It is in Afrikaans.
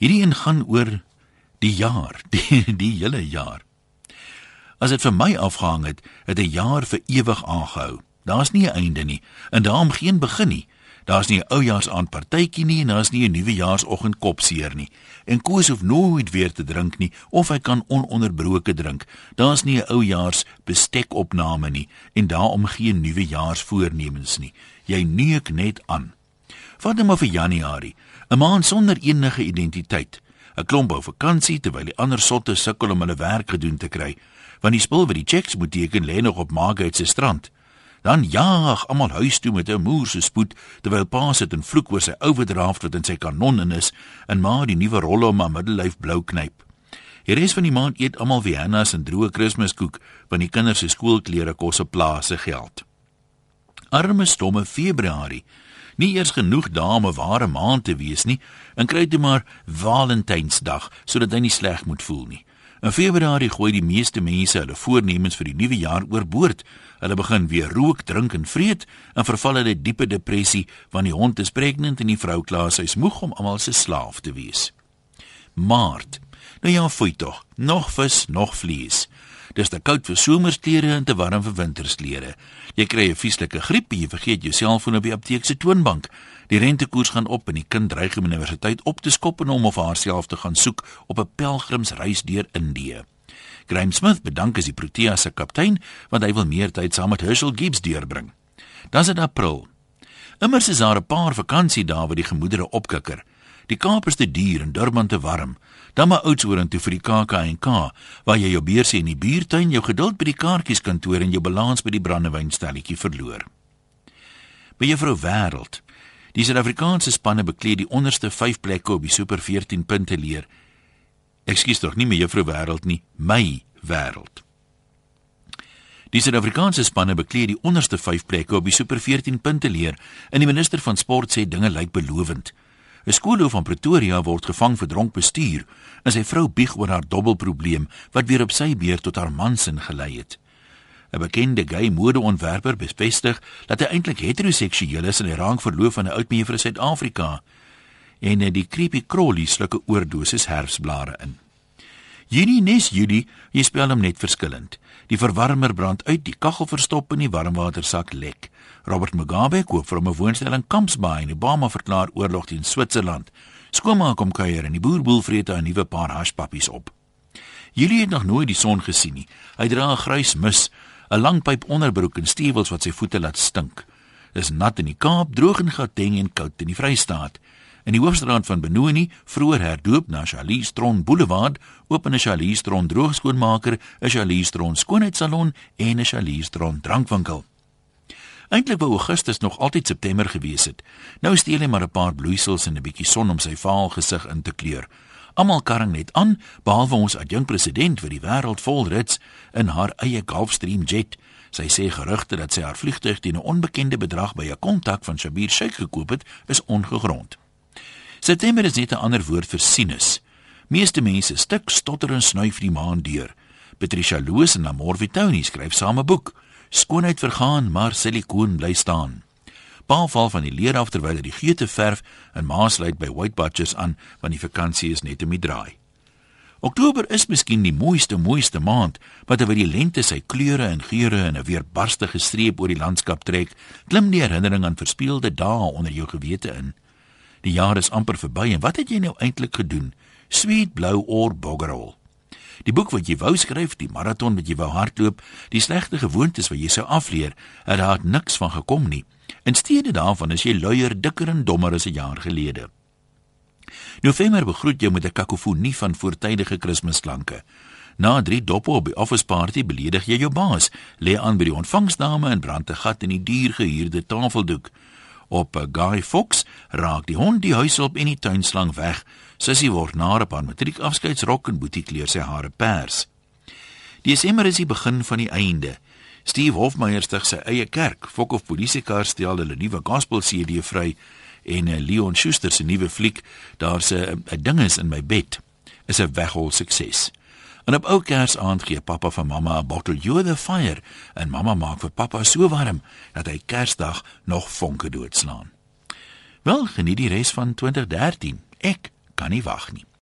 Hierdie een gaan oor die jaar, die die hele jaar. As dit vir my afgehang het, het 'n jaar vir ewig aangehou. Daar's nie 'n einde nie en daarom geen begin nie. Daar's nie 'n oujaarsaand partytjie nie en daar's nie 'n nuwejaarsoggend kopseer nie. En Koos hoef nooit weer te drink nie of hy kan ononderbroke drink. Daar's nie 'n oujaars bestekopname nie en daarom geen nuwejaarsvoornemens nie. Jy neuk net aan. Vat net maar vir Januarie, 'n maand sonder enige identiteit. 'n Klomp op vakansie terwyl die ander sotte sukkel om hulle werk gedoen te kry, want die spul wat die checks moet teken lê nog op Margate se strand. Dan jaag almal huis toe met 'n moerse spoed terwyl pa sit en vloek oor sy overdraft wat in sy kanon in is en ma die nuwe rolle om haar middellyf blou knyp. Die res van die maand eet almal Vienna's en droë Kerskoek want die kinders se skoolklere kos 'n plaase geld. Arme stomme Februarie. Nie eers genoeg dae om 'n ware maand te wees nie en kry dit maar Valentynsdag sodat hy nie sleg moet voel nie. In Februarie gooi die meeste mense hulle voornemens vir die nuwe jaar oorboord. Hulle begin weer rook, drink en vreet en verval in 'n diepe depressie want die hond is pregnant en die vrou klaar sy's moeg om almal se slaaf te wees. Maart. Nou ja, fooi tog. Nog vis, nog vlees. Dis te koud vir somersklere en te warm vir wintersklere. Jy kry 'n vieslike griep jy vergeet jou selfoon op die apteek se toonbank. Die rentekoers gaan op en die kind dreig om universiteit op te skop en hom of haarself te gaan soek op 'n pelgrimsreis deur Indië. Graham Smith bedank as die Protea se kaptein want hy wil meer tyd saam met Herschel Gibbs deurbring. Dan is dit April. Immers is daar 'n paar vakansiedae wat die gemoedere opkikker. Die Kaap is te duur en Durban te warm. Dan maar Oudtshoorn toe vir die KAK&K waar jy jou beursie in die buurtuin, jou geduld by die kaartjieskantoor en jou balans by die brandewynstelletjie verloor. By juffrou Wêreld. Die Suid-Afrikaanse spanne bekleed die onderste 5 plekke op die Super 14 punte leer. Ekskuus tog, nie my juffrou Wêreld nie, my Wêreld. Die Suid-Afrikaanse spanne bekleed die onderste 5 plekke op die Super 14 punte leer en die minister van sport sê dinge lyk belovend. 'n Skoolhoof van Pretoria word gevang vir dronk bestuur en sy vrou bieg oor haar dobbelprobleem wat weer op sy beurt tot haar man se gelei het. 'n Bekende gay modeontwerper bevestig dat hy eintlik heteroseksueel is en hy raak verloof aan 'n oud mevrou uit Suid-Afrika. En die creepy crawly slukke oordosis herfsblare in. Junie nes Julie, jy spel hom net verskillend. Die verwarmer brand uit, die kaggel verstop en die warmwatersak lek. Robert Mugabe koop vir hom 'n woonstel in Kampsbaai en Obama verklaar oorlog teen Switserland. Skoonmaak kom kuier en die boerboel vreet 'n nuwe paar hashpappies op. Julie het nog nooit die son gesien nie. Hy dra 'n grys mis, 'n lang pyp onderbroek en stewels wat sy voete laat stink. Dis nat in die Kaap, droog in Gauteng en koud in die Vrystaat. In die hoofstraat van Benoni, vroeër herdoop na Charlie Stron Boulevard, open 'n Charlie Stron droogskoonmaker, 'n Charlie Stron skoonheidssalon en 'n Charlie Stron drankwinkel. Eintlik wou Augustus nog altyd September gewees het. Nou steel hy maar 'n paar bloeisels en 'n bietjie son om sy vaal gesig in te kleur. Almal karring net aan, behalwe ons adjunk president vir die wêreld vol rits in haar eie Gulfstream jet. Sy sê gerugte dat sy haar vliegtuig teen 'n onbekende bedrag by 'n kontak van Shabir Sheikh gekoop het, is ongegrond. September is net 'n ander woord vir sinus. Meeste mense stik, stotter en snuif die maan deur. Patricia Loos en Amorvi Tony skryf saam 'n boek. Skoonheid vergaan, maar silikoon bly staan. Pa val van die leer af terwyl hy die geete verf en ma sluit by White Butchers aan want die vakansie is net om die draai. Oktober is miskien die mooiste mooiste maand wat oor die lente sy kleure en geure in 'n weerbarstige streep oor die landskap trek, klim die herinnering aan verspeelde dae onder jou gewete in. Die jaar is amper verby en wat het jy nou eintlik gedoen? Sweet blou oor boggerol. Die boek wat jy wou skryf, die maraton wat jy wou hardloop, die slegte gewoontes wat jy sou afleer, het daar niks van gekom nie. In steede daarvan is jy luier, dikker en dommer as 'n jaar gelede. November begroet jou met 'n kakofonie van voortydige Kersklanke. Na drie doppe op die office party beledig jy jou baas, lê aan by die ontvangsdame en brand 'n gat in die duur gehuurde tafeldoek. Op 'n Guy Fox raak die hond die huishulp en die tuinslang weg. Sissie word na op haar matriekafskeidsrok en boetie kleur sy hare pers. Desember is die begin van die einde. Steve Hofmeyer stig sy eie kerk. Fok of polisiekar steel hulle nuwe gospel CD vry en eh, Leon Schuster se nuwe fliek, daar's 'n 'n ding is in my bed, is 'n weghol sukses. En op ou Kersaand gee pappa vir mamma 'n bottle You the Fire en mamma maak vir pappa so warm dat hy Kersdag nog vonke doodslaan. Wel, geniet die res van 2013. Ek kan nie wag nie.